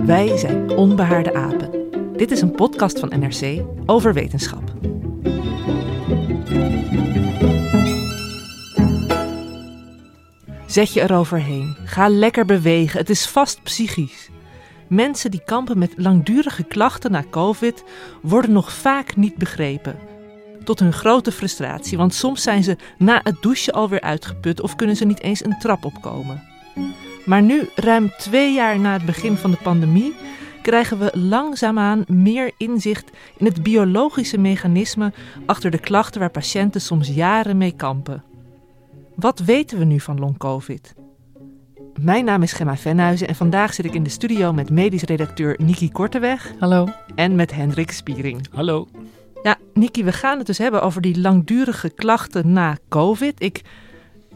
Wij zijn Onbehaarde Apen. Dit is een podcast van NRC over wetenschap. Zet je eroverheen. Ga lekker bewegen. Het is vast psychisch. Mensen die kampen met langdurige klachten na COVID worden nog vaak niet begrepen. Tot hun grote frustratie, want soms zijn ze na het douchen alweer uitgeput of kunnen ze niet eens een trap opkomen. Maar nu, ruim twee jaar na het begin van de pandemie, krijgen we langzaamaan meer inzicht in het biologische mechanisme achter de klachten waar patiënten soms jaren mee kampen. Wat weten we nu van long-covid? Mijn naam is Gemma Venhuizen en vandaag zit ik in de studio met medisch redacteur Niki Korteweg. Hallo. En met Hendrik Spiering. Hallo. Ja, Niki, we gaan het dus hebben over die langdurige klachten na COVID. Ik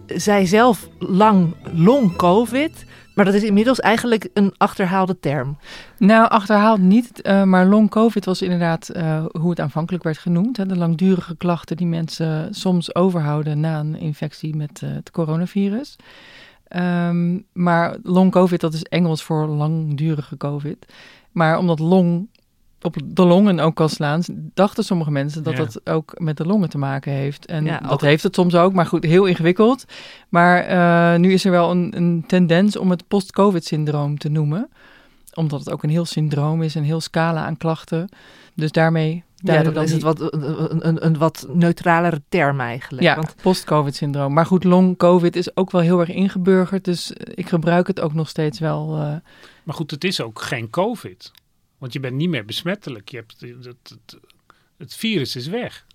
zei zelf lang long COVID, maar dat is inmiddels eigenlijk een achterhaalde term. Nou, achterhaald niet, uh, maar long COVID was inderdaad uh, hoe het aanvankelijk werd genoemd. De langdurige klachten die mensen soms overhouden na een infectie met uh, het coronavirus. Um, maar long COVID, dat is Engels voor langdurige COVID. Maar omdat long op de longen ook kan slaan, dachten sommige mensen dat ja. dat ook met de longen te maken heeft. En ja, dat heeft het soms ook, maar goed, heel ingewikkeld. Maar uh, nu is er wel een, een tendens om het post-COVID-syndroom te noemen. Omdat het ook een heel syndroom is, een heel scala aan klachten. Dus daarmee ja, dan is het wat, een, een, een, wat neutralere term eigenlijk. Ja, want... post-COVID-syndroom. Maar goed, long-COVID is ook wel heel erg ingeburgerd. Dus ik gebruik het ook nog steeds wel. Uh... Maar goed, het is ook geen COVID. Want je bent niet meer besmettelijk. Je hebt, het, het, het virus is weg.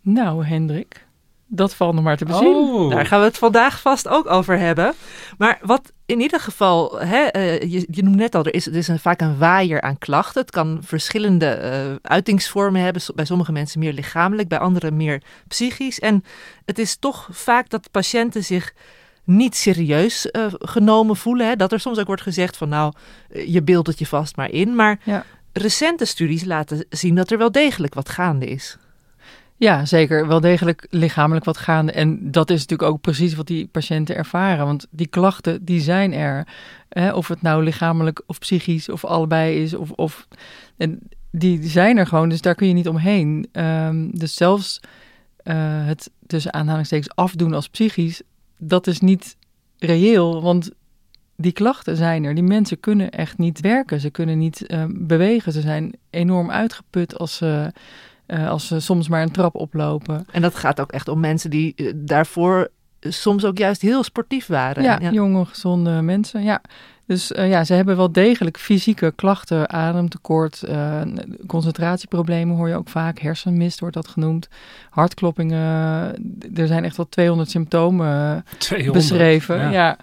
Nou, Hendrik, dat valt nog maar te bezien. Oh. Daar gaan we het vandaag vast ook over hebben. Maar wat in ieder geval, hè, uh, je, je noemt net al, er is, er is een, vaak een waaier aan klachten. Het kan verschillende uh, uitingsvormen hebben. Bij sommige mensen meer lichamelijk, bij anderen meer psychisch. En het is toch vaak dat patiënten zich niet serieus uh, genomen voelen. Hè? Dat er soms ook wordt gezegd van nou, je beeldt het je vast maar in. Maar ja. recente studies laten zien dat er wel degelijk wat gaande is. Ja, zeker. Wel degelijk lichamelijk wat gaande. En dat is natuurlijk ook precies wat die patiënten ervaren. Want die klachten, die zijn er. Hè? Of het nou lichamelijk of psychisch of allebei is. Of, of, en die zijn er gewoon, dus daar kun je niet omheen. Um, dus zelfs uh, het tussen aanhalingstekens afdoen als psychisch dat is niet reëel, want die klachten zijn er. Die mensen kunnen echt niet werken. Ze kunnen niet uh, bewegen. Ze zijn enorm uitgeput als ze, uh, als ze soms maar een trap oplopen. En dat gaat ook echt om mensen die uh, daarvoor soms ook juist heel sportief waren. Ja, ja. jonge, gezonde mensen. Ja. Dus uh, ja, ze hebben wel degelijk fysieke klachten, ademtekort, uh, concentratieproblemen hoor je ook vaak, hersenmist wordt dat genoemd, hartkloppingen. Er zijn echt wel 200 symptomen 200, beschreven. Ja. ja.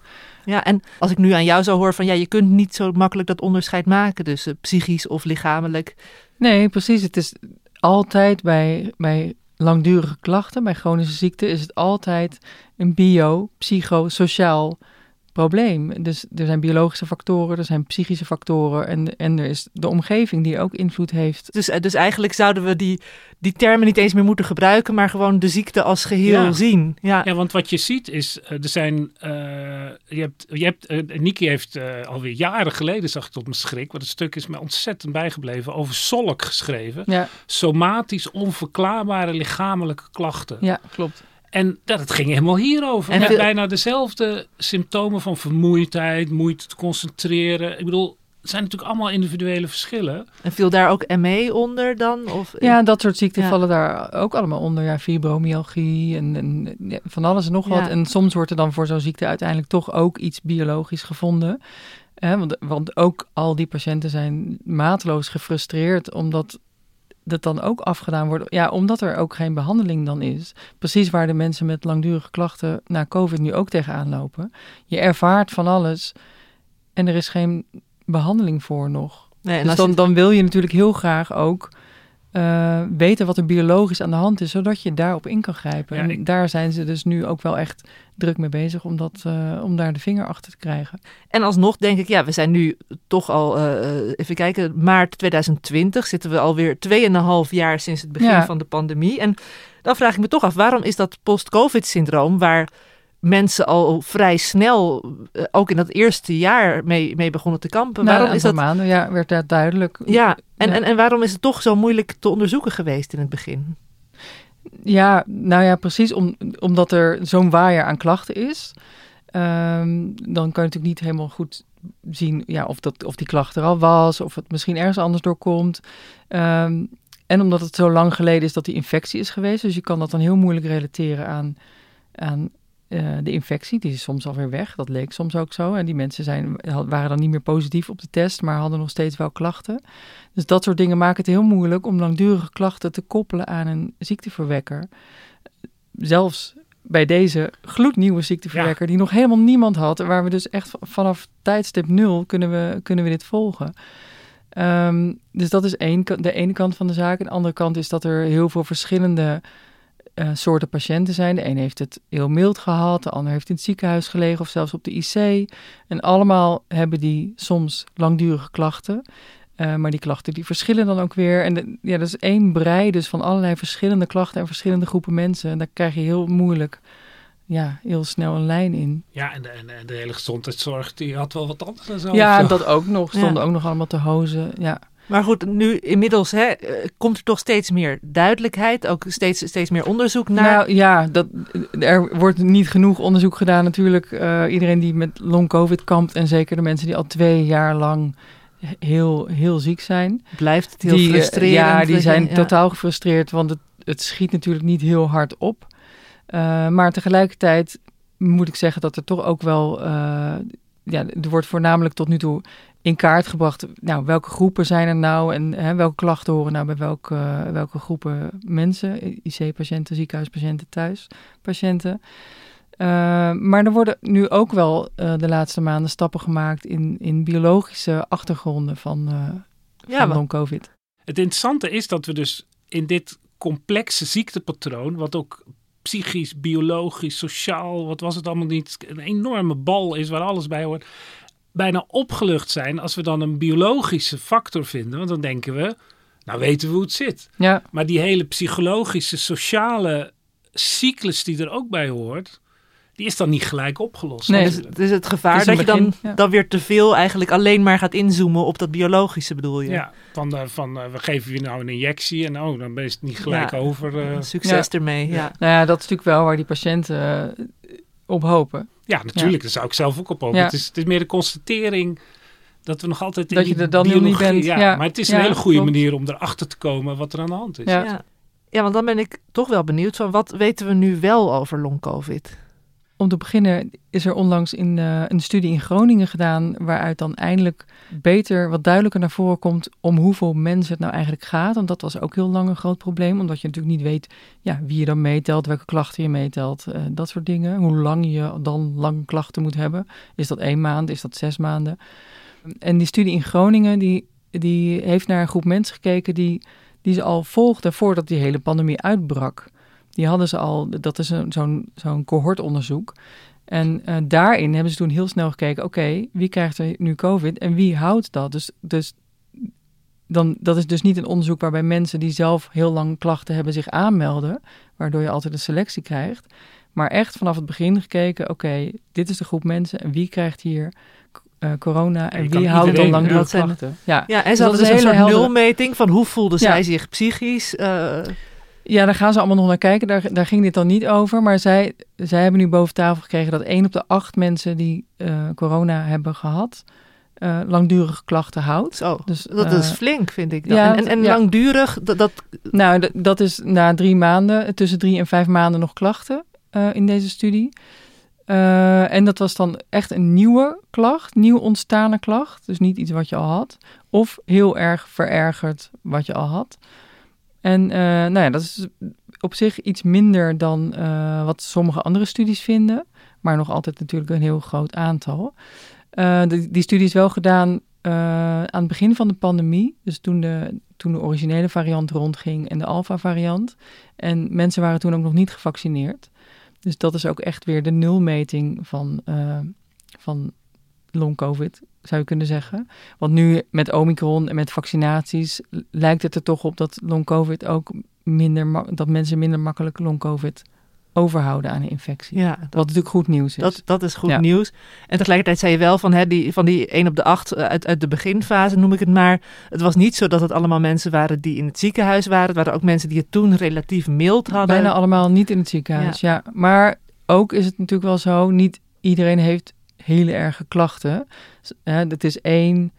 Ja, en als ik nu aan jou zou horen van ja, je kunt niet zo makkelijk dat onderscheid maken tussen psychisch of lichamelijk. Nee, precies. Het is altijd bij, bij langdurige klachten, bij chronische ziekte, is het altijd een bio, psychosociaal probleem. Dus er zijn biologische factoren, er zijn psychische factoren en, en er is de omgeving die ook invloed heeft. Dus, dus eigenlijk zouden we die, die termen niet eens meer moeten gebruiken, maar gewoon de ziekte als geheel ja. zien. Ja. ja, want wat je ziet is, er zijn, uh, je hebt, je hebt uh, Niki heeft uh, alweer jaren geleden, zag ik tot mijn schrik, want het stuk is me ontzettend bijgebleven, over Solk geschreven. Ja. Somatisch onverklaarbare lichamelijke klachten. Ja, klopt. En dat, het ging helemaal hierover. En met bijna dezelfde symptomen van vermoeidheid, moeite te concentreren. Ik bedoel, zijn natuurlijk allemaal individuele verschillen. En viel daar ook ME onder dan? Of, Ja, dat soort ziekten Ja. vallen daar ook allemaal onder. Ja, fibromyalgie en, en ja, van alles en nog wat. Ja. En soms wordt er dan voor zo'n ziekte uiteindelijk toch ook iets biologisch gevonden. Hè, want, want ook al die patiënten zijn mateloos gefrustreerd omdat dat dan ook afgedaan wordt. Ja, omdat er ook geen behandeling dan is. Precies waar de mensen met langdurige klachten na COVID nu ook tegenaan lopen. Je ervaart van alles en er is geen behandeling voor nog. nee, en Dus dan, je- dan wil je natuurlijk heel graag ook eh, weten wat er biologisch aan de hand is, zodat je daarop in kan grijpen. Ja, en daar zijn ze dus nu ook wel echt druk mee bezig om, dat, eh, om daar de vinger achter te krijgen. En alsnog denk ik, ja, we zijn nu toch al, eh, even kijken, maart 2020 zitten we alweer 2,5 jaar sinds het begin Ja. van de pandemie. En dan vraag ik me toch af, waarom is dat post-COVID-syndroom, waar mensen al vrij snel, eh, ook in dat eerste jaar, mee, mee begonnen te kampen, Na waarom is dat... maanden ja, werd dat duidelijk. Ja, en, Ja. En, en waarom is het toch zo moeilijk te onderzoeken geweest in het begin? Ja, nou ja, precies. Om, omdat er zo'n waaier aan klachten is. ehm, dan kan je natuurlijk niet helemaal goed zien ja, of, dat, of die klacht er al was. Of het misschien ergens anders doorkomt. Ehm, en omdat het zo lang geleden is dat die infectie is geweest. Dus je kan dat dan heel moeilijk relateren aan, aan eh, de infectie. Die is soms alweer weg. Dat leek soms ook zo. En die mensen zijn, waren dan niet meer positief op de test. Maar hadden nog steeds wel klachten. Dus dat soort dingen maken het heel moeilijk om langdurige klachten te koppelen aan een ziekteverwekker. Zelfs bij deze gloednieuwe ziekteverwekker, die nog helemaal niemand had, waar we dus echt vanaf tijdstip nul kunnen we, kunnen we dit volgen. Ehm, dus dat is één, de ene kant van de zaak. En de andere kant is dat er heel veel verschillende eh, soorten patiënten zijn. De een heeft het heel mild gehad, de ander heeft in het ziekenhuis gelegen of zelfs op de IC. En allemaal hebben die soms langdurige klachten. Eh, maar die klachten die verschillen dan ook weer. En de- ja, dat is één brei dus van allerlei verschillende klachten en verschillende groepen mensen. En daar krijg je heel moeilijk, ja, heel snel een lijn in. Ja, en de, en, en de hele gezondheidszorg die had wel wat anders dan zo. ja, dat ook nog. Stonden Ja. ook nog allemaal te hozen. Ja. Maar goed, nu inmiddels hè, eh, komt er toch steeds meer duidelijkheid, ook steeds, steeds meer onderzoek naar. Nou ja, dat, er wordt niet genoeg onderzoek gedaan natuurlijk. Eh, iedereen die met long covid kampt en zeker de mensen die al twee jaar lang heel, heel ziek zijn. Blijft het heel die, eh, frustrerend. Ja, die zijn ja. totaal gefrustreerd, want het, het schiet natuurlijk niet heel hard op. Maar tegelijkertijd moet ik zeggen dat er toch ook wel... ja, er wordt voornamelijk tot nu toe in kaart gebracht... Nou, welke groepen zijn er nou en hè, welke klachten horen nou bij welke, welke groepen mensen? IC-patiënten, ziekenhuispatiënten, thuispatiënten. Eh, maar er worden nu ook wel eh, de laatste maanden stappen gemaakt in, in biologische achtergronden van, eh Ja, van long-covid. Het interessante is dat we dus in dit complexe ziektepatroon, wat ook psychisch, biologisch, sociaal, wat was het allemaal niet, een enorme bal is waar alles bij hoort, bijna opgelucht zijn als we dan een biologische factor vinden. Want dan denken we, nou weten we hoe het zit. Ja, Maar die hele psychologische, sociale cyclus die er ook bij hoort, die is dan niet gelijk opgelost. Nee, Dus, dus het gevaar Het is dat je dan, ja. dan weer te veel eigenlijk alleen maar gaat inzoomen op dat biologische, bedoel je? Ja, van, eh, van eh, we geven je nou een injectie en oh, dan is het niet gelijk Ja. over. eh. Succes ermee, ja. nou ja, dat is natuurlijk wel waar die patiënten op hopen. Ja, natuurlijk. Daar zou ik zelf ook op hopen. Ja. Het, is, het is meer de constatering dat we nog altijd in Dat je er dan nog niet biologie- bent. Ja, Ja. maar het is Ja, een hele goede klopt. manier om erachter te komen wat er aan de hand is. Ja. Ja. Ja, want dan ben ik toch wel benieuwd van wat weten we nu wel over long-covid? Om te beginnen is er onlangs in, eh, een studie in Groningen gedaan... waaruit dan eindelijk beter, wat duidelijker naar voren komt... om hoeveel mensen het nou eigenlijk gaat. Want dat was ook heel lang een groot probleem. Omdat je natuurlijk niet weet ja, wie je dan meetelt... welke klachten je meetelt, eh, dat soort dingen. Hoe lang je dan lang klachten moet hebben. Is dat één maand, is dat zes maanden? En die studie in Groningen... die, die heeft naar een groep mensen gekeken... die, die ze al volgden voordat die hele pandemie uitbrak... Die hadden ze al, dat is een- zo'n zo'n cohortonderzoek. En eh, daarin hebben ze toen heel snel gekeken, oké, wie krijgt er nu COVID en wie houdt dat? Dus, dus dan, dat is dus niet een onderzoek waarbij mensen die zelf heel lang klachten hebben zich aanmelden, waardoor je altijd een selectie krijgt. Maar echt vanaf het begin gekeken, oké, dit is de groep mensen en wie krijgt hier eh, corona en wie houdt dan lang klachten? Ja. Ja, en Dus ze dat hadden dus een een soort heldere- nulmeting van hoe voelden Ja. zij zich psychisch. eh, Ja, daar gaan ze allemaal nog naar kijken. Daar, daar ging dit dan niet over. Maar zij, zij hebben nu boven tafel gekregen dat één op de acht mensen die eh, corona hebben gehad, eh, langdurige klachten houdt. Dus, dat is eh, flink, vind ik. Dan. ja, en en, ja. langdurig, dat, dat Nou, dat is na drie maanden, tussen drie en vijf maanden nog klachten in deze studie. En dat was dan echt een nieuwe klacht, nieuw ontstane klacht. Dus niet iets wat je al had. Of heel erg verergerd wat je al had. En eh, nou ja, dat is op zich iets minder dan eh, wat sommige andere studies vinden. Maar nog altijd natuurlijk een heel groot aantal. Eh, die, die studie is wel gedaan aan het begin van de pandemie. Dus toen de, toen de originele variant rondging en de alpha-variant. En mensen waren toen ook nog niet gevaccineerd. Dus dat is ook echt weer de nulmeting van, van long-covid, zou je kunnen zeggen. Want nu met Omicron en met vaccinaties lijkt het er toch op dat long-covid ook minder, dat mensen minder makkelijk long-covid overhouden aan een infectie. ja, dat, Wat natuurlijk goed nieuws is. dat, dat is goed Ja. nieuws. En tegelijkertijd zei je wel van, hè, die, van die 1 op de 8 uit, uit de beginfase, noem ik het maar. Het was niet zo dat het allemaal mensen waren die in het ziekenhuis waren. Het waren ook mensen die het toen relatief mild hadden. Bijna allemaal niet in het ziekenhuis, ja. Maar ook is het natuurlijk wel zo, niet iedereen heeft hele erge klachten. Het is één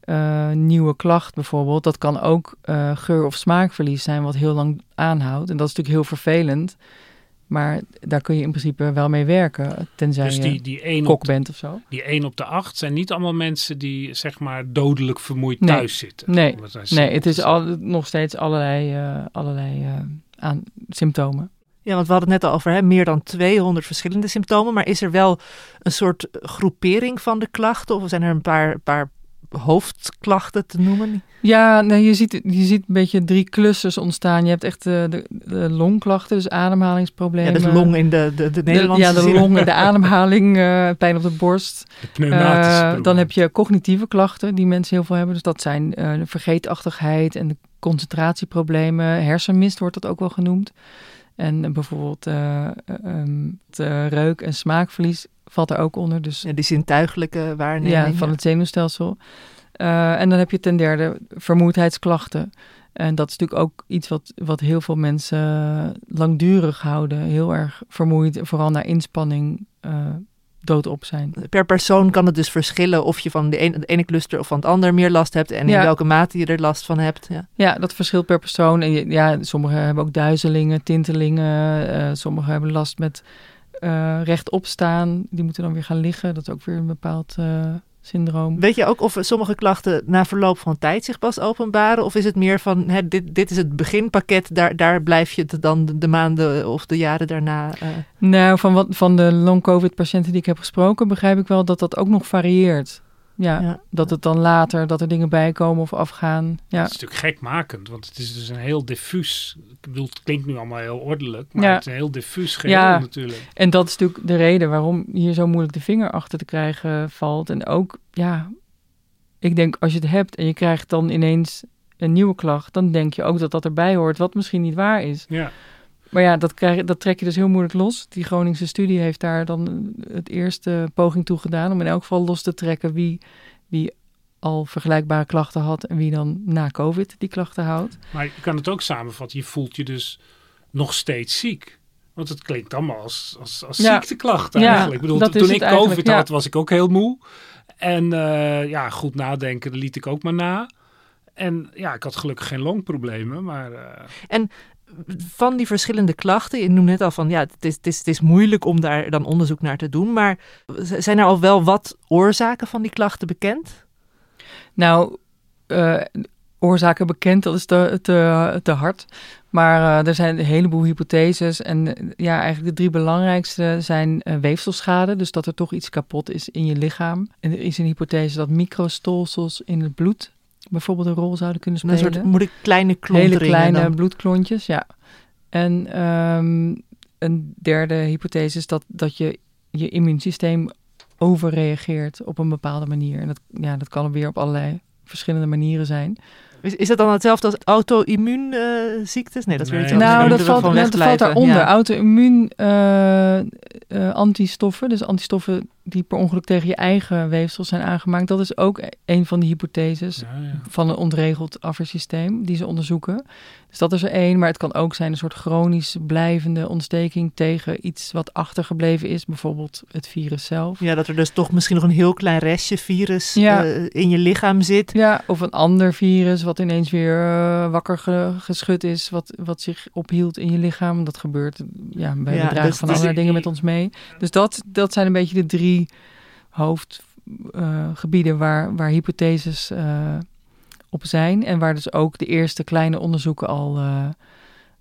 eh, nieuwe klacht bijvoorbeeld. Dat kan ook eh, geur- of smaakverlies zijn wat heel lang aanhoudt. En dat is natuurlijk heel vervelend. Maar daar kun je in principe wel mee werken, tenzij Dus je die, die, 1 kok de, bent of zo. die 1 op de 8 zijn niet allemaal mensen die zeg maar dodelijk vermoeid Nee. thuis zitten. Nee. Nee, het is al, nog steeds allerlei, eh, allerlei aan, symptomen. Ja, want we hadden het net al over hè, meer dan 200 verschillende symptomen. Maar is er wel een soort groepering van de klachten? Of zijn er een paar, paar hoofdklachten te noemen? Ja, nee, je, ziet, je ziet een beetje drie clusters ontstaan. Je hebt echt de, de, de longklachten, dus Ja, ademhalingsproblemen. dus long in de, de, de De- Nederlandse ja, de zin. long en de ademhaling, eh, pijn op de borst. De Eh, dan heb je cognitieve klachten die mensen heel veel hebben. Dus dat zijn eh, de vergeetachtigheid en de concentratieproblemen. Hersenmist wordt dat ook wel genoemd. En bijvoorbeeld eh, eh, ehm, eh, reuk- en smaakverlies valt er ook onder. Dus Ja, die zintuigelijke waarneming. ja, van het zenuwstelsel. En dan heb je ten derde vermoeidheidsklachten. En dat is natuurlijk ook iets wat, wat heel veel mensen langdurig houden. Heel erg vermoeid, vooral na inspanning doodop zijn. Per persoon kan het dus verschillen of je van de ene, de ene cluster of van het ander meer last hebt. En in Ja. welke mate je er last van hebt. Ja. Ja, dat verschilt per persoon. En je- ja, sommigen hebben ook duizelingen, tintelingen. eh sommigen hebben last met eh rechtop staan. Die moeten dan weer gaan liggen. Dat is ook weer een bepaald eh, syndroom. Weet je ook of sommige klachten na verloop van tijd zich pas openbaren? Of is het meer van, hè, dit, dit is het beginpakket, daar, daar blijf je het dan de, de maanden of de jaren daarna... eh, Nou, van, wat, van de long-covid-patiënten die ik heb gesproken, begrijp ik wel dat dat ook nog varieert. Ja, ja. dat het dan later, dat er dingen bij komen of afgaan. Ja, Het is natuurlijk gekmakend, want het is dus een heel diffuus. Ik bedoel, het klinkt nu allemaal heel ordelijk, maar Ja. het is een heel diffuus geheel Ja. natuurlijk. en dat is natuurlijk de reden waarom hier zo moeilijk de vinger achter te krijgen valt. En ook, ja, ik denk als je het hebt en je krijgt dan ineens een nieuwe klacht, dan denk je ook dat dat erbij hoort, wat misschien niet waar is. Ja. Maar ja, dat, krijg, dat trek je dus heel moeilijk los. Die Groningse studie heeft daar dan het eerste poging toe gedaan om in elk geval los te trekken wie, wie al vergelijkbare klachten had en wie dan na COVID die klachten houdt. Maar je kan het ook samenvatten. Je voelt je dus nog steeds ziek. Want het klinkt allemaal als, als, als Ja. ziekteklachten Ja, eigenlijk. Ik bedoel, toen ik COVID ja. had, was ik ook heel moe. En eh, ja, goed nadenken, dat liet ik ook maar na. En ja, ik had gelukkig geen longproblemen, maar... eh, van die verschillende klachten, je noemde net al van ja, het is, het, is, het is moeilijk om daar dan onderzoek naar te doen, maar zijn er al wel wat oorzaken van die klachten bekend? Nou, eh, oorzaken bekend, dat is te, te, te hard. Maar eh, er zijn een heleboel hypotheses. En ja, eigenlijk de drie belangrijkste zijn eh, weefselschade. Dus dat er toch iets kapot is in je lichaam. En er is een hypothese dat microstolsels in het bloed bijvoorbeeld een rol zouden kunnen Een spelen. soort moet ik kleine klonteringen Hele kleine dan? bloedklontjes, ja. En ehm, een derde hypothese is dat, dat je je immuunsysteem overreageert op een bepaalde manier. En dat, ja, dat kan weer op allerlei verschillende manieren zijn. Is, is dat dan hetzelfde als auto-immuunziektes? nee, dat is weer iets Nee, anders. Nou, dat valt, net, dat valt daaronder. Ja. Auto-immuun eh, eh, antistoffen, dus antistoffen die per ongeluk tegen je eigen weefsel zijn aangemaakt. Dat is ook een van de hypotheses Ja, ja. van een ontregeld afweersysteem die ze onderzoeken. Dus dat is er één, maar het kan ook zijn een soort chronisch blijvende ontsteking tegen iets wat achtergebleven is, bijvoorbeeld het virus zelf. Ja, dat er dus toch misschien nog een heel klein restje virus Ja. eh, in je lichaam zit. Ja, of een ander virus wat ineens weer eh, wakker ge- geschud is, wat, wat zich ophield in je lichaam. Dat gebeurt ja, bij Ja, dragen dus- van dus- allerlei dingen met ons mee. Dus dat, dat zijn een beetje de drie hoofdgebieden waar, waar hypotheses eh, op zijn. En waar dus ook de eerste kleine onderzoeken al eh, eh,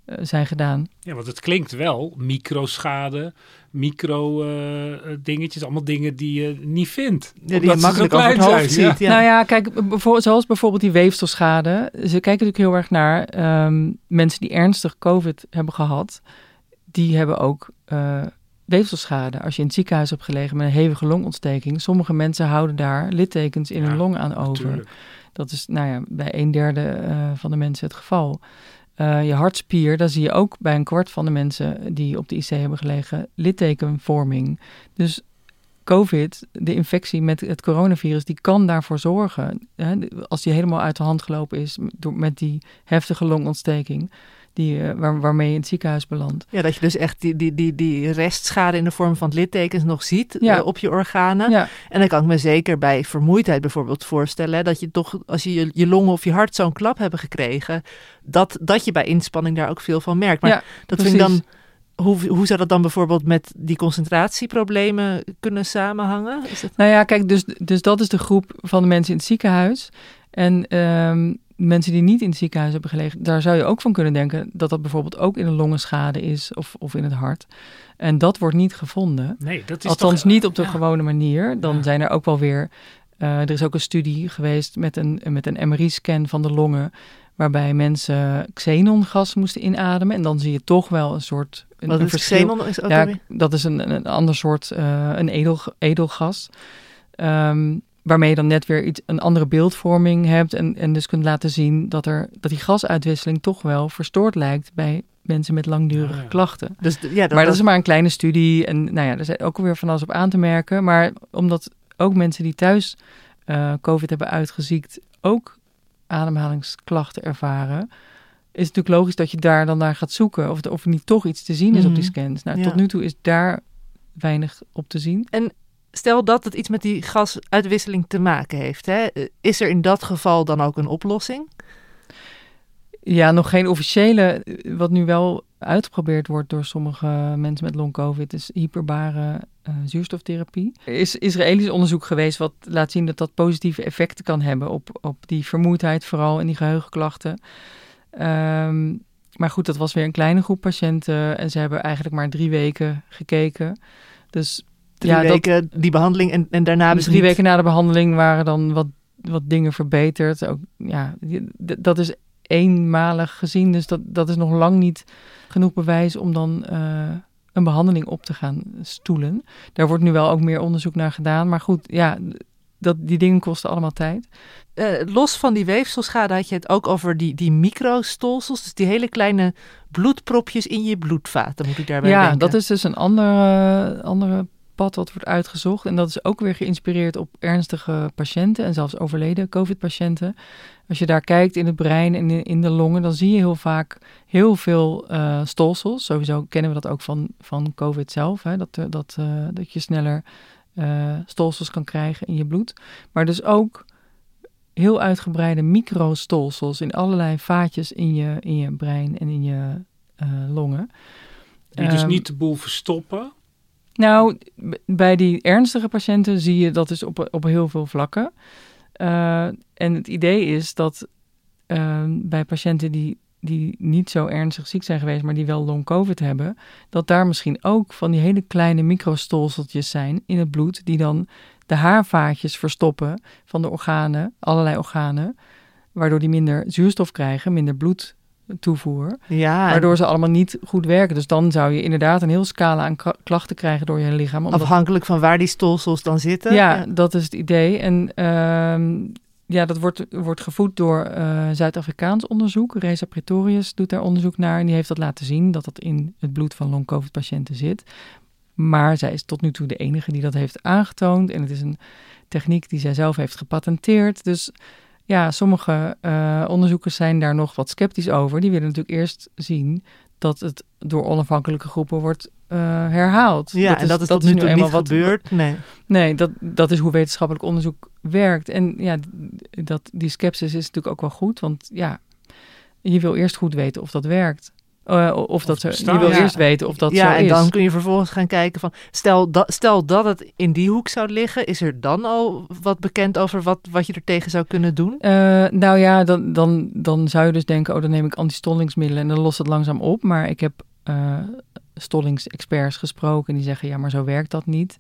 zijn gedaan. Ja, want het klinkt wel microschade, micro eh, eh, dingetjes, allemaal dingen die je niet vindt. Ja, die Omdat je ze makkelijk over het klein hoofd zijn, ziet. Ja. Nou ja, kijk, zoals bijvoorbeeld die weefselschade. Ze kijken natuurlijk heel erg naar ehm, mensen die ernstig COVID hebben gehad. Die hebben ook eh, weefselschade. Als je in het ziekenhuis hebt gelegen met een hevige longontsteking. Sommige mensen houden daar littekens in Ja, hun long aan over. Dat is nou ja, bij een derde eh, van de mensen het geval. Eh, je hartspier, daar zie je ook bij een kwart van de mensen die op de IC hebben gelegen littekenvorming. Dus COVID, de infectie met het coronavirus, die kan daarvoor zorgen. Hè, als die helemaal uit de hand gelopen is met die heftige longontsteking, die, eh, waar, waarmee je in het ziekenhuis belandt. Ja, dat je dus echt die, die, die, die restschade in de vorm van littekens nog ziet Ja. eh, op je organen. Ja, En dan kan ik me zeker bij vermoeidheid bijvoorbeeld voorstellen... hè, dat je toch, als je je, je longen of je hart zo'n klap hebben gekregen... Dat, dat je bij inspanning daar ook veel van merkt. Maar Ja, dat vind ik dan... precies. Hoe, hoe zou dat dan bijvoorbeeld met die concentratieproblemen kunnen samenhangen? Is dat... Nou ja, kijk, dus, dus dat is de groep van de mensen in het ziekenhuis. En ehm, mensen die niet in het ziekenhuis hebben gelegen, daar zou je ook van kunnen denken dat dat bijvoorbeeld ook in de longenschade is of, of in het hart. En dat wordt niet gevonden. Nee, dat is Althans toch, niet op de ja. gewone manier. Dan Ja. zijn er ook wel weer. eh, er is ook een studie geweest met een, met een MRI-scan van de longen. Waarbij mensen xenongas moesten inademen. En dan zie je toch wel een soort. Een, Wat een is verschil. xenon? Is ook Ja, dat is een, een ander soort, eh, een edel, edelgas. Ehm, waarmee je dan net weer iets, een andere beeldvorming hebt. En, en dus kunt laten zien dat, er, dat die gasuitwisseling toch wel verstoord lijkt bij mensen met langdurige Ja, ja. klachten. Dus ja, dat, maar dat is maar een kleine studie. En nou ja, er zijn ook weer van alles op aan te merken. Maar omdat ook mensen die thuis eh, COVID hebben uitgeziekt ook ademhalingsklachten ervaren, is het natuurlijk logisch dat je daar dan naar gaat zoeken. Of, of er niet toch iets te zien is op die Mhm. scans. Nou, Ja. tot nu toe is daar weinig op te zien. Stel dat het iets met die gasuitwisseling te maken heeft. Hè? eh, Is er in dat geval dan ook een oplossing? Ja, nog geen officiële. Wat nu wel uitgeprobeerd wordt door sommige mensen met long-covid, is hyperbare eh, zuurstoftherapie. Er is Israëlisch onderzoek geweest wat laat zien dat dat positieve effecten kan hebben op, op die vermoeidheid, vooral en die geheugenklachten. Ehm, maar goed, dat was weer een kleine groep patiënten en ze hebben eigenlijk maar drie weken gekeken. Dus Drie ja, dat, weken die behandeling en, en daarna dus drie niet- weken na de behandeling waren dan wat, wat dingen verbeterd. Ook, ja, dat is eenmalig gezien, dus dat, dat is nog lang niet genoeg bewijs om dan eh, een behandeling op te gaan stoelen. Daar wordt nu wel ook meer onderzoek naar gedaan. Maar goed, ja, dat, die dingen kosten allemaal tijd. Eh, los van die weefselschade had je het ook over die, die microstolsels. Dus die hele kleine bloedpropjes in je bloedvaten, moet ik daarbij ja, denken. dat is dus een andere, andere pad wat wordt uitgezocht. En dat is ook weer geïnspireerd op ernstige patiënten en zelfs overleden COVID-patiënten. Als je daar kijkt in het brein en in, de longen, dan zie je heel vaak heel veel eh, stolsels. Sowieso kennen we dat ook van, van COVID zelf, hè? Dat, eh, dat, eh, dat je sneller stolsels kan krijgen in je bloed. Maar dus ook heel uitgebreide microstolsels in allerlei vaatjes in je, in je brein en in je longen. Die dus Ehm, niet de boel verstoppen. Nou, bij die ernstige patiënten zie je dat dus op, op heel veel vlakken. Eh, en het idee is dat eh, bij patiënten die, die niet zo ernstig ziek zijn geweest, maar die wel long-covid hebben, dat daar misschien ook van die hele kleine microstolseltjes zijn in het bloed, die dan de haarvaatjes verstoppen van de organen, allerlei organen, waardoor die minder zuurstof krijgen, minder Ja, en Waardoor ze allemaal niet goed werken. Dus dan zou je inderdaad een heel scala aan kla- klachten krijgen door je lichaam. Omdat, afhankelijk van waar die stolsels dan zitten. ja, dat is het idee. En ehm, ja, dat wordt, wordt gevoed door uh, Zuid-Afrikaans onderzoek. Reza Pretorius doet daar onderzoek naar en die heeft dat laten zien dat dat in het bloed van long-covid-patiënten zit. Maar zij is tot nu toe de enige die dat heeft aangetoond en het is een techniek die zij zelf heeft gepatenteerd. Dus ja, sommige uh, onderzoekers zijn daar nog wat sceptisch over. Die willen natuurlijk eerst zien dat het door onafhankelijke groepen wordt uh, herhaald. Ja, dat en is, dat is dat tot nu toe eenmaal wat gebeurd. Nee, nee dat, dat is hoe wetenschappelijk onderzoek werkt. En ja, dat, die sceptisch is natuurlijk ook wel goed, want ja, je wil eerst goed weten of dat werkt. Uh, of, dat ze, je wil eerst weten of dat ja, zo is. Ja, en dan kun je vervolgens gaan kijken van... Stel dat, stel dat het in die hoek zou liggen... is er dan al wat bekend over wat, wat je er tegen zou kunnen doen? Uh, nou ja, dan, dan, dan zou je dus denken... oh, dan neem ik antistollingsmiddelen en dan lost het langzaam op. Maar ik heb uh, stollingsexperts gesproken... en die zeggen, ja, maar zo werkt dat niet.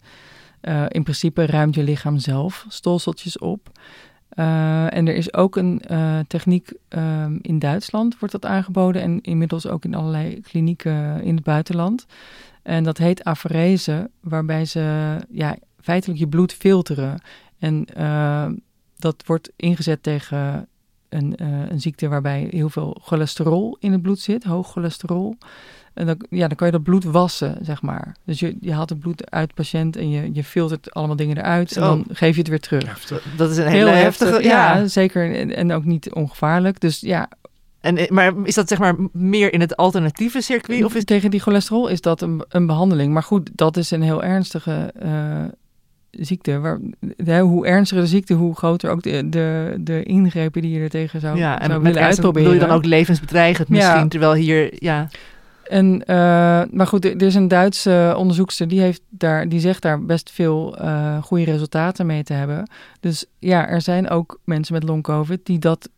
in principe ruimt je lichaam zelf stolseltjes op... Uh, en er is ook een uh, techniek um, in Duitsland, wordt dat aangeboden. En inmiddels ook in allerlei klinieken in het buitenland. En dat heet aferese, waarbij ze ja, feitelijk je bloed filteren. En uh, dat wordt ingezet tegen een, een ziekte waarbij heel veel cholesterol in het bloed zit, hoog cholesterol. En dan, ja, dan kan je dat bloed wassen, zeg maar. Dus je, je haalt het bloed uit de patiënt en je, je filtert allemaal dingen eruit. En dan geef je het weer terug. Dat is een hele Heel heftige... ja. zeker. En, en, ook niet ongevaarlijk. Dus ja... En, eh, maar is dat zeg maar meer in het alternatieve circuit? Of is... Tegen die cholesterol is dat een, een behandeling. Maar goed, dat is een heel ernstige... Uh, ziekte. Waar, de, hoe ernstiger de ziekte, hoe groter ook de, de, de ingrepen die je er tegen zou, ja, en zou willen uitproberen. Wil je dan ook levensbedreigend misschien? Ja. Terwijl hier, ja... En, uh, maar goed, er is een Duitse onderzoekster die, heeft daar, die zegt daar best veel uh, goede resultaten mee te hebben. Dus ja, er zijn ook mensen met long-covid die dat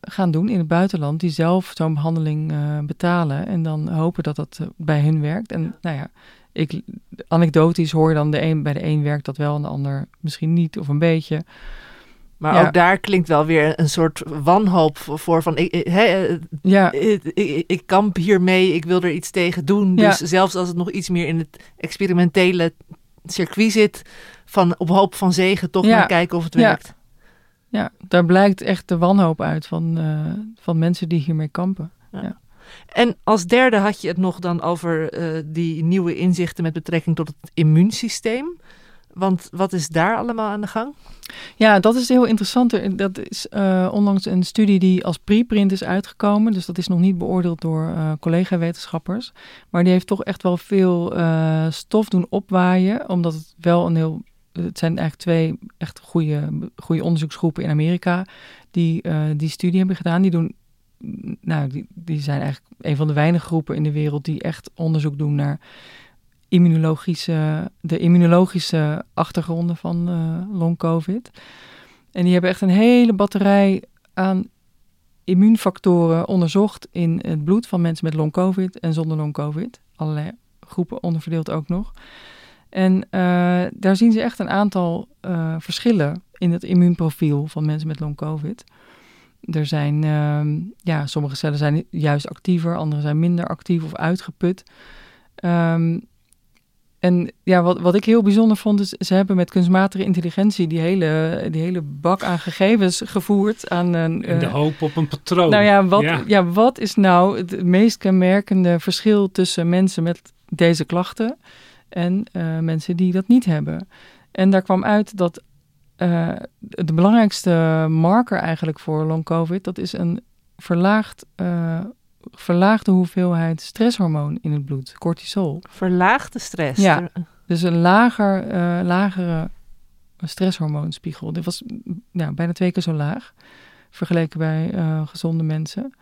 gaan doen in het buitenland, die zelf zo'n behandeling betalen en dan hopen dat dat bij hun werkt. En nou ja, ik, anekdotisch hoor je dan de een, bij de een werkt dat wel en de ander misschien niet of een beetje. Maar ook daar klinkt wel weer een soort wanhoop voor van ik, he, ja. ik, ik, ik, kamp hiermee, ik wil er iets tegen doen. Dus zelfs als het nog iets meer in het experimentele circuit zit, van op hoop van zegen toch maar kijken of het werkt. Ja, daar blijkt echt de wanhoop uit van, uh, van mensen die hiermee kampen. Ja. En als derde had je het nog dan over uh, die nieuwe inzichten met betrekking tot het immuunsysteem. Want wat is daar allemaal aan de gang? Ja, dat is heel interessant. Dat is uh, onlangs een studie die als preprint is uitgekomen. Dus dat is nog niet beoordeeld door uh, collega-wetenschappers. Maar die heeft toch echt wel veel uh, stof doen opwaaien. Omdat het wel een heel. Het zijn eigenlijk twee echt goede, goede onderzoeksgroepen in Amerika. die die studie hebben gedaan. Die doen. Nou, die, die zijn eigenlijk een van de weinige groepen in de wereld die echt onderzoek doen naar immunologische, de immunologische achtergronden van uh, long-covid. En die hebben echt een hele batterij aan immuunfactoren onderzocht in het bloed van mensen met long-covid en zonder long-covid. Allerlei groepen onderverdeeld ook nog. En uh, daar zien ze echt een aantal uh, verschillen in het immuunprofiel van mensen met long-covid. Er zijn, uh, ja, sommige cellen zijn juist actiever, andere zijn minder actief of uitgeput. Um, en ja, wat, wat ik heel bijzonder vond, is ze hebben met kunstmatige intelligentie die hele, die hele bak aan gegevens gevoerd. Aan een, In de uh, hoop op een patroon. Nou ja wat, ja. wat is nou het meest kenmerkende verschil tussen mensen met deze klachten en uh, mensen die dat niet hebben? En daar kwam uit dat uh, de belangrijkste marker eigenlijk voor long covid, dat is een verlaagd verlaagde hoeveelheid stresshormoon in het bloed, cortisol. Verlaagde stress? Ja, dus een lager, uh, lagere stresshormoonspiegel. Dit was ja, bijna twee keer zo laag vergeleken bij uh, gezonde mensen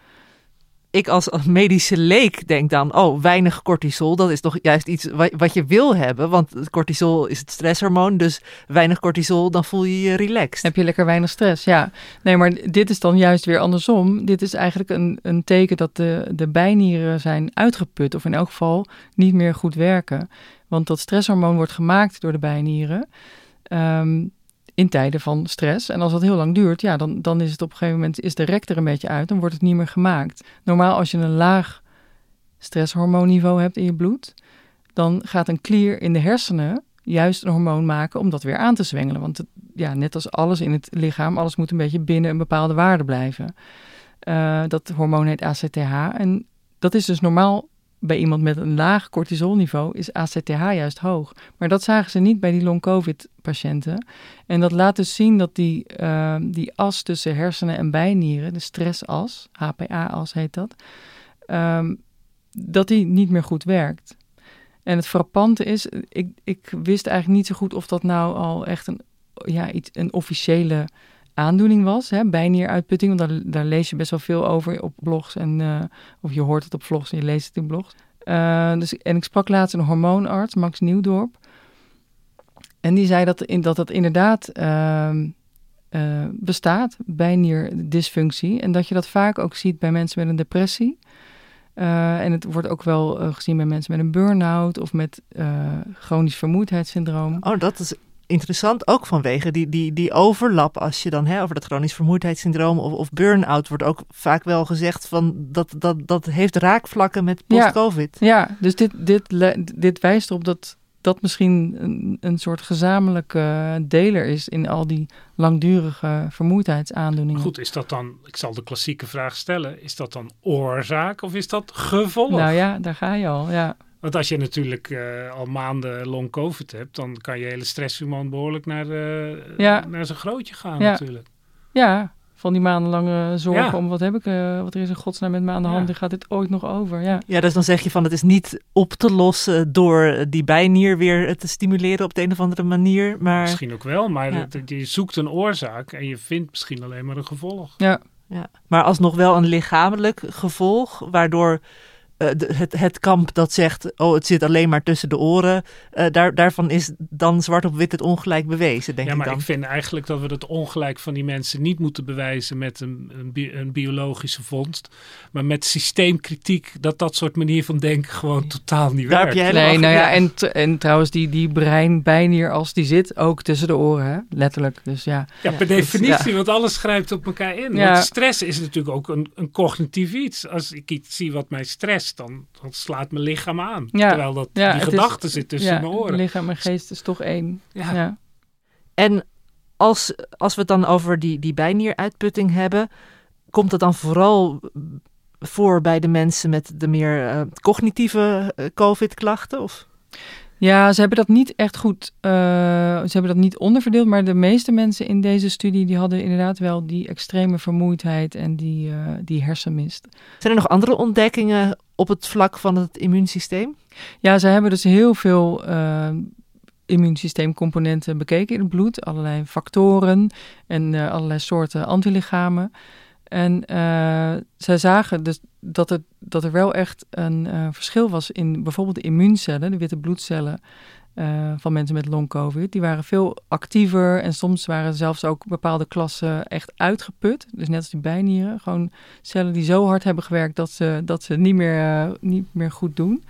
ik als, medische leek denk dan, oh, weinig cortisol, dat is toch juist iets wat, wat je wil hebben. Want cortisol is het stresshormoon, dus weinig cortisol, dan voel je je relaxed. Heb je lekker weinig stress, ja. Nee, maar dit is dan juist weer andersom. Dit is eigenlijk een, een teken dat de, de bijnieren zijn uitgeput, of in elk geval niet meer goed werken. Want dat stresshormoon wordt gemaakt door de bijnieren. Um, in tijden van stress. En als dat heel lang duurt, ja, dan, dan is het op een gegeven moment is de rek er een beetje uit, dan wordt het niet meer gemaakt. Normaal als je een laag stresshormoonniveau hebt in je bloed, dan gaat een klier in de hersenen juist een hormoon maken om dat weer aan te zwengelen. Want ja, net als alles in het lichaam, alles moet een beetje binnen een bepaalde waarde blijven. Uh, dat hormoon heet ACTH. En dat is dus normaal bij iemand met een laag cortisolniveau is ACTH juist hoog. Maar dat zagen ze niet bij die long-covid-patiënten. En dat laat dus zien dat die, uh, die as tussen hersenen en bijnieren, de stressas, HPA-as heet dat, um, dat die niet meer goed werkt. En het frappante is, ik, ik wist eigenlijk niet zo goed of dat nou al echt een, ja, iets, een officiële aandoening was, hè, bijnieruitputting. Want daar, daar lees je best wel veel over op blogs. En, uh, of je hoort het op vlogs en je leest het in blogs. Uh, dus, en ik sprak laatst een hormoonarts, Max Nieuwdorp. En die zei dat in, dat, dat inderdaad uh, bestaat, bijnierdysfunctie. En dat je dat vaak ook ziet bij mensen met een depressie. En het wordt ook wel gezien bij mensen met een burn-out of met chronisch vermoeidheidssyndroom. Oh, dat is interessant. Ook vanwege die, die, die overlap. Als je dan hè, over dat chronisch vermoeidheidssyndroom of, of burn-out wordt ook vaak wel gezegd van dat, dat, dat heeft raakvlakken met post-COVID. Ja, ja, dus dit, dit, dit wijst erop dat dat misschien een, een soort gezamenlijke deler is in al die langdurige vermoeidheidsaandoeningen. Goed, is dat dan, ik zal de klassieke vraag stellen, is dat dan oorzaak of is dat gevolg? Nou ja, daar ga je al, ja. Want als je natuurlijk uh, al maanden long covid hebt, dan kan je hele stresshormoon behoorlijk naar, uh, ja. naar zijn grootje gaan ja. natuurlijk. Ja, van die maandenlange zorgen ja. om wat heb ik, uh, wat er is in godsnaam met me aan de hand, ja. gaat dit ooit nog over? Ja. ja, dus dan zeg je van het is niet op te lossen door die bijnier weer te stimuleren op de een of andere manier. Maar... Misschien ook wel, maar ja. het, je zoekt een oorzaak en je vindt misschien alleen maar een gevolg. Ja. Ja. Maar alsnog wel een lichamelijk gevolg, waardoor uh, de, het, het kamp dat zegt, oh het zit alleen maar tussen de oren, uh, daar, daarvan is dan zwart op wit het ongelijk bewezen, denk ja, ik maar dan. ik vind eigenlijk dat we het ongelijk van die mensen niet moeten bewijzen met een, een, bi een biologische vondst, maar met systeemkritiek, dat dat soort manier van denken gewoon ja. totaal niet daar werkt. Heb jij nee, nou ja, en, en trouwens die, die breinbijnier als die zit ook tussen de oren, hè? letterlijk. Dus ja. Ja, per definitie, ja. want alles grijpt op elkaar in. Ja. Want stress is natuurlijk ook een, een cognitief iets. Als ik iets zie wat mij stress, dan, dan slaat mijn lichaam aan. Ja. Terwijl dat, ja, die gedachte zit tussen ja, mijn oren. Lichaam en geest is toch één. Ja. ja. En als, als we het dan over die, die bijnieruitputting hebben, komt het dan vooral voor bij de mensen met de meer uh, cognitieve uh, COVID-klachten? Of? Ja, ze hebben dat niet echt goed, uh, ze hebben dat niet onderverdeeld, maar de meeste mensen in deze studie die hadden inderdaad wel die extreme vermoeidheid en die, uh, die hersenmist. Zijn er nog andere ontdekkingen op het vlak van het immuunsysteem? Ja, ze hebben dus heel veel uh, immuunsysteemcomponenten bekeken in het bloed, allerlei factoren en uh, allerlei soorten antilichamen. En uh, zij zagen dus dat, het, dat er wel echt een uh, verschil was in bijvoorbeeld de immuuncellen, de witte bloedcellen uh, van mensen met long-covid. Die waren veel actiever en soms waren zelfs ook bepaalde klassen echt uitgeput. Dus net als die bijnieren, gewoon cellen die zo hard hebben gewerkt dat ze, dat ze niet, meer, niet meer goed doen.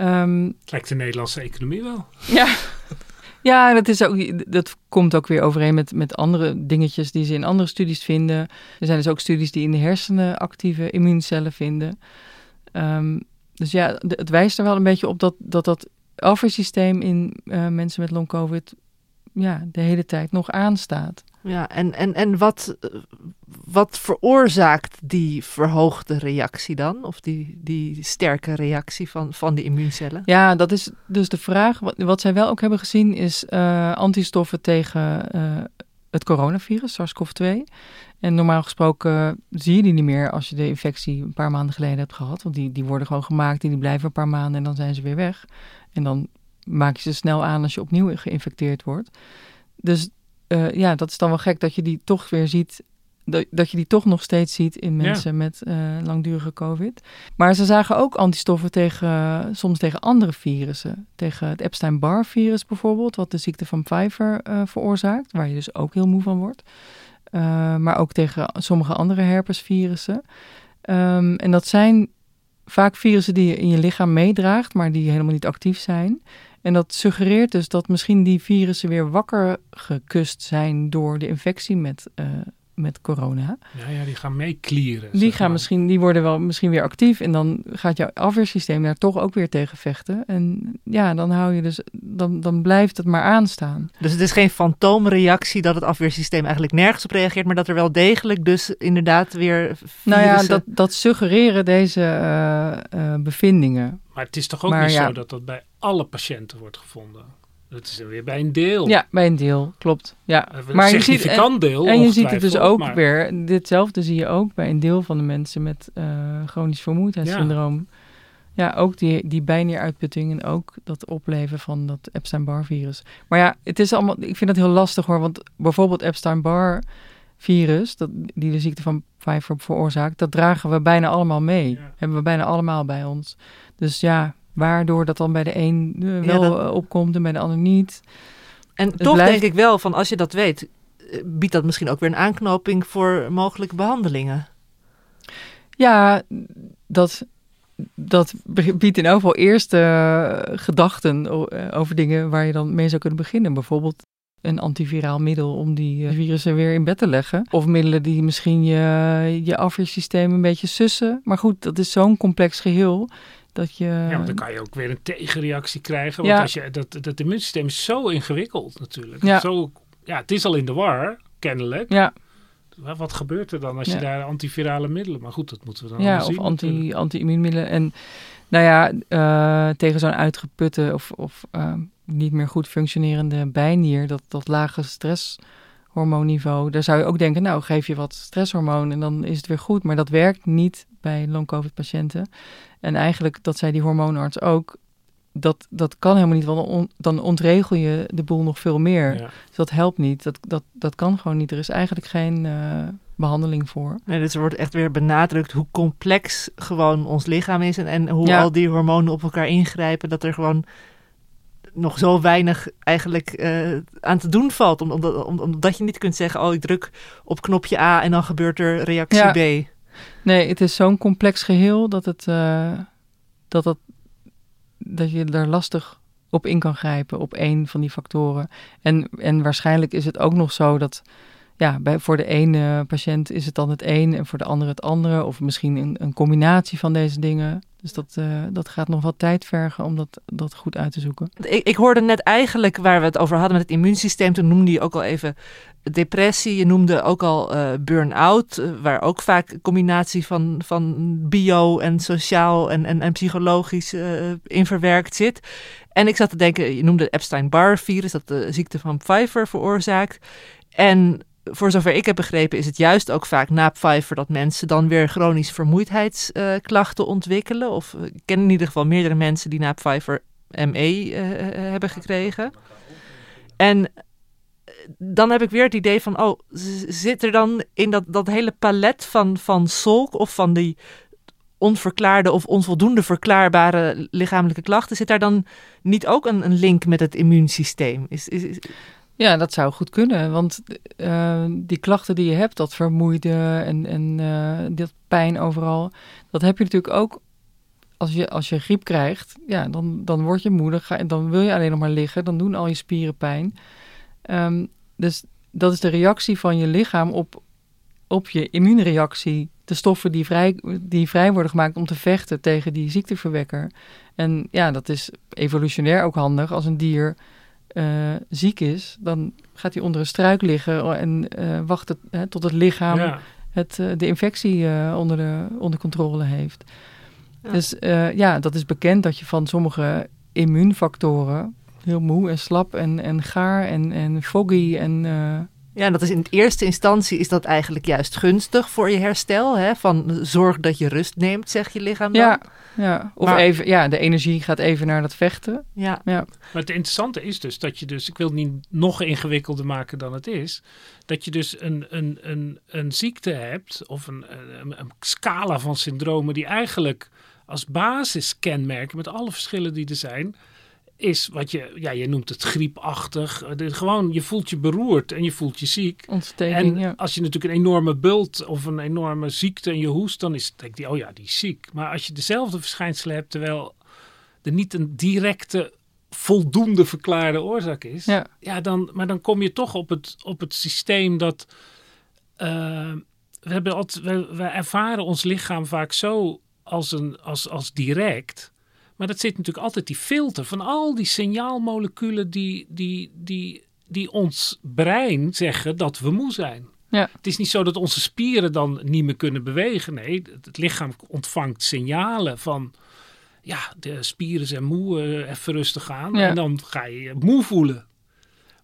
Um, het lijkt de Nederlandse economie wel. Ja. Ja, dat, is ook, dat komt ook weer overeen met, met andere dingetjes die ze in andere studies vinden. Er zijn dus ook studies die in de hersenen actieve immuuncellen vinden. Um, dus ja, het wijst er wel een beetje op dat dat, dat afweersysteem in uh, mensen met long-covid ja, de hele tijd nog aanstaat. Ja, en, en, en wat, wat veroorzaakt die verhoogde reactie dan? Of die, die sterke reactie van, van de immuuncellen? Ja, dat is dus de vraag. Wat, wat zij wel ook hebben gezien is uh, antistoffen tegen uh, het coronavirus, SARS-CoV-2. En normaal gesproken zie je die niet meer als je de infectie een paar maanden geleden hebt gehad. Want die, die worden gewoon gemaakt en die blijven een paar maanden en dan zijn ze weer weg. En dan maak je ze snel aan als je opnieuw geïnfecteerd wordt. Dus uh, ja, dat is dan wel gek dat je die toch weer ziet. Dat, dat je die toch nog steeds ziet in mensen ja. met uh, langdurige COVID. Maar ze zagen ook antistoffen tegen, soms tegen andere virussen. Tegen het Epstein-Barr-virus bijvoorbeeld, wat de ziekte van Pfeiffer uh, veroorzaakt. Waar je dus ook heel moe van wordt. Maar ook tegen sommige andere herpesvirussen. Um, en dat zijn vaak virussen die je in je lichaam meedraagt, maar die helemaal niet actief zijn. En dat suggereert dus dat misschien die virussen weer wakker gekust zijn door de infectie met uh, met corona. Ja, ja die gaan meeklieren. Die, gaan maar. misschien, die worden wel misschien weer actief en dan gaat jouw afweersysteem daar toch ook weer tegen vechten. En ja, dan hou je dus, dan, dan blijft het maar aanstaan. Dus het is geen fantoomreactie dat het afweersysteem eigenlijk nergens op reageert, maar dat er wel degelijk dus inderdaad weer Nou ja, dat, dat suggereren deze eh, eh, bevindingen. Maar het is toch ook Maar niet ja. zo dat dat bij alle patiënten wordt gevonden? Dat is er weer bij een deel. Ja, bij een deel, klopt. Ja. Een Maar je ziet, significant deel. en je ziet het dus ook maar- weer, ditzelfde zie je ook bij een deel van de mensen met eh chronisch vermoeidheidssyndroom. Ja. ook die, die bijnieruitputting en ook dat opleven van dat Epstein-Barr-virus. Maar ja, het is allemaal, ik vind het heel lastig hoor, want bijvoorbeeld Epstein-Barr-virus, dat, die de ziekte van Pfeiffer veroorzaakt, dat dragen we bijna allemaal mee. Ja. Hebben we bijna allemaal bij ons. Dus ja, waardoor dat dan bij de een eh, Ja, wel dat- eh, opkomt en bij de ander niet. En toch blijft- denk ik wel van als je dat weet, eh, biedt dat misschien ook weer een aanknoping voor mogelijke behandelingen. Ja, dat, dat biedt in elk geval eerste gedachten over dingen waar je dan mee zou kunnen beginnen. Bijvoorbeeld een antiviraal middel om die virussen weer in bed te leggen. Of middelen die misschien je, je afweersysteem een beetje sussen. Maar goed, dat is zo'n complex geheel dat je... Ja, maar dan kan je ook weer een tegenreactie krijgen. Want Ja. als je, dat, dat immuunsysteem is zo ingewikkeld natuurlijk. Ja. Zo, ja, het is al in de war, kennelijk. Ja, Wat- gebeurt er dan als Ja. je daar antivirale middelen... Maar goed, dat moeten we dan ja of zien natuurlijk. anti, anti-immuunmiddelen. En nou ja, eh, tegen zo'n uitgeputte of, of eh, niet meer goed functionerende bijnier, dat, dat lage stresshormoonniveau, daar zou je ook denken, nou geef je wat stresshormoon en dan is het weer goed. Maar dat werkt niet bij long-covid patiënten. En eigenlijk, dat zei die hormoonarts ook, dat, dat kan helemaal niet, want dan, on- dan ontregel je de boel nog veel meer. Ja. Dus dat helpt niet, dat, dat, dat kan gewoon niet. Er is eigenlijk geen eh, behandeling voor. Nee, dus er wordt echt weer benadrukt hoe complex gewoon ons lichaam is en, en hoe Ja. al die hormonen op elkaar ingrijpen, dat er gewoon nog zo weinig eigenlijk eh, aan te doen valt. Om- Omdat, om- omdat je niet kunt zeggen, oh ik druk op knopje A en dan gebeurt er reactie Ja. B. Nee, het is zo'n complex geheel dat, het, eh, dat, het, dat je er lastig op in kan grijpen, op één van die factoren. En, en waarschijnlijk is het ook nog zo dat ja, bij, voor de ene patiënt is het dan het een en voor de andere het andere. Of misschien een, een combinatie van deze dingen. Dus dat, eh, dat gaat nog wat tijd vergen om dat, dat goed uit te zoeken. Ik, ik hoorde net eigenlijk waar we het over hadden met het immuunsysteem. Toen noemde je ook al even depressie. Je noemde ook al eh, burn-out. eh, waar ook vaak een combinatie van, van bio en sociaal en, en, en psychologisch eh, in verwerkt zit. En ik zat te denken, je noemde het Epstein-Barr-virus, dat de ziekte van Pfeiffer veroorzaakt. En voor zover ik heb begrepen, is het juist ook vaak na Pfeiffer dat mensen dan weer chronisch vermoeidheidsklachten ontwikkelen. Of eh, ik ken in ieder geval meerdere mensen die na Pfeiffer ME eh, eh, hebben gekregen. En dan heb ik weer het idee van, oh, zit er dan in dat, dat hele palet van, van solk of van die onverklaarde of onvoldoende verklaarbare lichamelijke klachten, zit daar dan niet ook een, een link met het immuunsysteem? Is, is- Ja, dat zou goed kunnen. Want eh, die klachten die je hebt, dat vermoeide en, en eh, dat pijn overal, dat heb je natuurlijk ook als je, als je griep krijgt. Ja, dan, dan word je moe, dan, ga, dan wil je alleen nog maar liggen, dan doen al je spieren pijn. Ehm, dus dat is de reactie van je lichaam op, op je immuunreactie. De stoffen die vrij, die vrij worden gemaakt om te vechten tegen die ziekteverwekker. En ja, dat is evolutionair ook handig als een dier eh, ziek is, dan gaat hij onder een struik liggen en eh, wacht het, hè, tot het lichaam Ja. het, eh, de infectie eh, onder, de, onder controle heeft. Ja. Dus eh, ja, dat is bekend dat je van sommige immuunfactoren heel moe en slap en, en gaar en, en foggy en eh, ja, dat is in eerste instantie is dat eigenlijk juist gunstig voor je herstel. Hè? Van zorg dat je rust neemt, zegt je lichaam dan. ja, ja. Of Maar- even, ja, de energie gaat even naar dat vechten. ja. Ja, Maar het interessante is dus dat je dus, ik wil het niet nog ingewikkelder maken dan het is, dat je dus een, een, een, een ziekte hebt of een, een, een scala van syndromen die eigenlijk als basiskenmerken met alle verschillen die er zijn, is wat je, ja, je noemt het griepachtig. Eh, de- Gewoon, je voelt je beroerd en je voelt je ziek. ontsteking. En ja. als je natuurlijk een enorme bult of een enorme ziekte en je hoest, dan is denk je, oh ja, die is ziek. Maar als je dezelfde verschijnselen hebt, terwijl er niet een directe, voldoende verklaarde oorzaak is, Ja. ja, dan, maar dan kom je toch op het, op het systeem dat eh, we, hebben altijd, we, we ervaren ons lichaam vaak zo als, een, als, als direct. Maar dat zit natuurlijk altijd die filter van al die signaalmoleculen die, die, die, die ons brein zeggen dat we moe zijn. Ja. Het is niet zo dat onze spieren dan niet meer kunnen bewegen. Nee, het lichaam ontvangt signalen van... Ja, de spieren zijn moe, eh, even rustig aan. Ja. En dan ga je je moe voelen.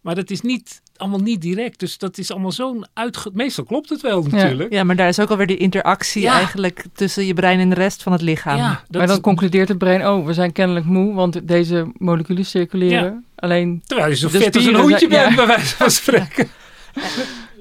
Maar dat is niet, allemaal niet direct. Dus dat is allemaal zo'n uitge... Meestal klopt het wel natuurlijk. Ja, maar daar is ook alweer die interactie Ja. eigenlijk tussen je brein en de rest van het lichaam. Ja, maar dan is- concludeert het brein, oh, we zijn kennelijk moe, want deze moleculen circuleren. Alleen, terwijl je zo fit als een zijn- bent, ja. bij wijze van spreken.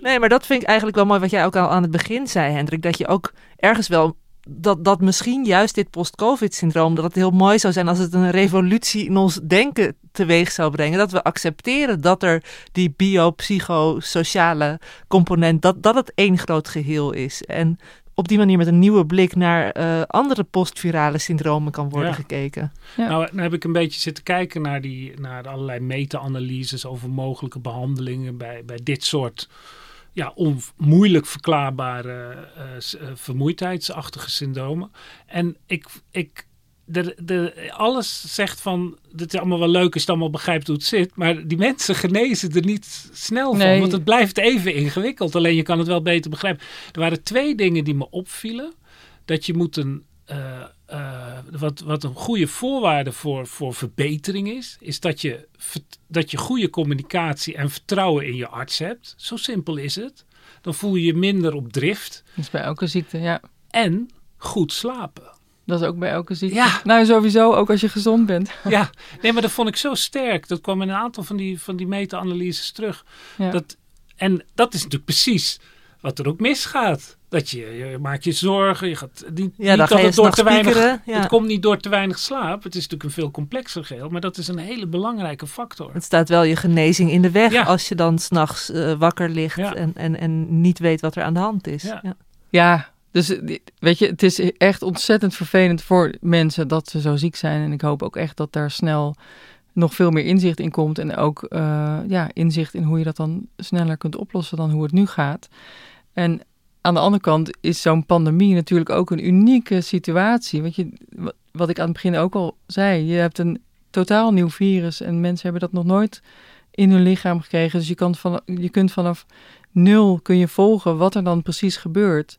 Nee, maar dat vind ik eigenlijk wel mooi wat jij ook al aan het begin zei, Hendrik. Dat je ook ergens wel. Dat, dat misschien juist dit post-COVID-syndroom, dat het heel mooi zou zijn als het een revolutie in ons denken teweeg zou brengen. Dat we accepteren dat er die biopsychosociale component, dat, dat het één groot geheel is. En op die manier met een nieuwe blik naar eh, andere postvirale syndromen kan worden Ja. gekeken. Ja. Nou, dan heb ik een beetje zitten kijken naar, die, naar allerlei meta-analyses over mogelijke behandelingen bij, bij dit soort ja, on, moeilijk verklaarbare eh, eh, vermoeidheidsachtige syndromen. En ik, ik de, de, alles zegt van, dit is allemaal wel leuk als je het allemaal begrijpt hoe het zit, maar die mensen genezen er niet snel van, Nee. want het blijft even ingewikkeld. Alleen je kan het wel beter begrijpen. Er waren twee dingen die me opvielen. Dat je moet een, eh, eh, wat, wat een goede voorwaarde voor, voor verbetering is, is dat je, dat je goede communicatie en vertrouwen in je arts hebt. Zo simpel is het. Dan voel je je minder op drift. dat is bij elke ziekte, ja. En goed slapen. Dat is ook bij elke ziekte. Ja. Nou, sowieso, ook als je gezond bent. Ja, nee, maar dat vond ik zo sterk. Dat kwam in een aantal van die, van die meta-analyses terug. Ja. Dat, en dat is natuurlijk precies wat er ook misgaat. Dat je, je maakt je zorgen. Je gaat niet, Ja, niet dat ga je het door te weinig. piekeren, ja. Het komt niet door te weinig slaap. Het is natuurlijk een veel complexer geheel. Maar dat is een hele belangrijke factor. Het staat wel je genezing in de weg Ja. als je dan s'nachts nachts wakker ligt Ja. en, en, en niet weet wat er aan de hand is. Ja. Ja. Ja, dus eh, weet je, het is echt ontzettend vervelend voor mensen dat ze zo ziek zijn. En ik hoop ook echt dat daar snel nog veel meer inzicht in komt. En ook eh, ja, inzicht in hoe je dat dan sneller kunt oplossen dan hoe het nu gaat. En aan de andere kant is zo'n pandemie natuurlijk ook een unieke situatie. Want je, wa- wat ik aan het begin ook al zei, je hebt een totaal nieuw virus en mensen hebben dat nog nooit in hun lichaam gekregen. Dus je, kan van, je kunt vanaf nul kun je volgen wat er dan precies gebeurt.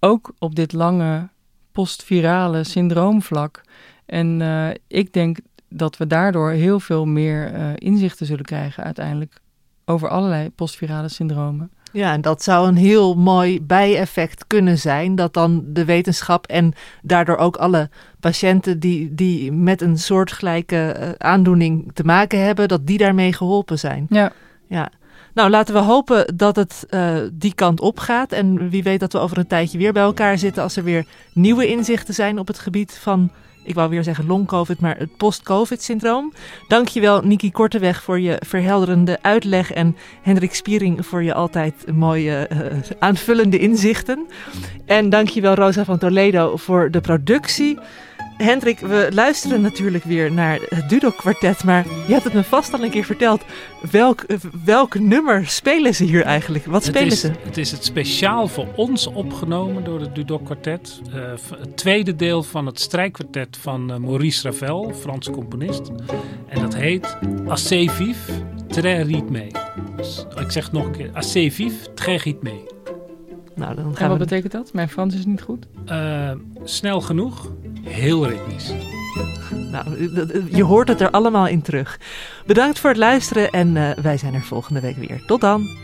Ook op dit lange postvirale syndroomvlak. En eh, ik denk dat we daardoor heel veel meer eh, inzichten zullen krijgen uiteindelijk over allerlei postvirale syndromen. Ja, en dat zou een heel mooi bijeffect kunnen zijn. Dat dan de wetenschap en daardoor ook alle patiënten die, die met een soortgelijke eh, aandoening te maken hebben, dat die daarmee geholpen zijn. Ja, Ja. Nou, laten we hopen dat het eh, die kant op gaat. En wie weet dat we over een tijdje weer bij elkaar zitten als er weer nieuwe inzichten zijn op het gebied van, ik wou weer zeggen long-covid, maar het post-covid-syndroom. Dankjewel Niki Korteweg voor je verhelderende uitleg en Hendrik Spiering voor je altijd mooie eh, aanvullende inzichten. En dankjewel Rosa van Toledo voor de productie. Hendrik, we luisteren natuurlijk weer naar het Dudok kwartet, maar je hebt het me vast al een keer verteld. Welk, welk nummer spelen ze hier eigenlijk? Wat spelen het, is, ze? het is het speciaal voor ons opgenomen door het Dudok Quartet. Eh, het tweede deel van het strijkkwartet van eh, Maurice Ravel, Frans componist. En dat heet Assez vif, très rythmé. Dus ik zeg het nog een keer. Assez vif, très rythmé. Nou, dan en gaan wat we... betekent dat? Mijn Frans is niet goed. Eh, snel genoeg, heel ritmisch. Nou, je hoort het er allemaal in terug. Bedankt voor het luisteren en eh, wij zijn er volgende week weer. Tot dan!